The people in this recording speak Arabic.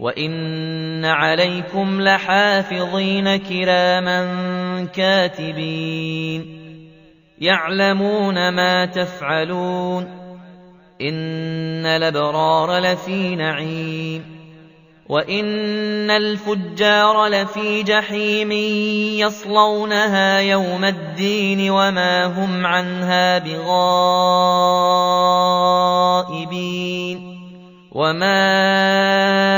وإن عليكم لحافظين كراما كاتبين يعلمون ما تفعلون إن الأبرار لفي نعيم وإن الفجار لفي جحيم يصلونها يوم الدين وما هم عنها بغائبين وما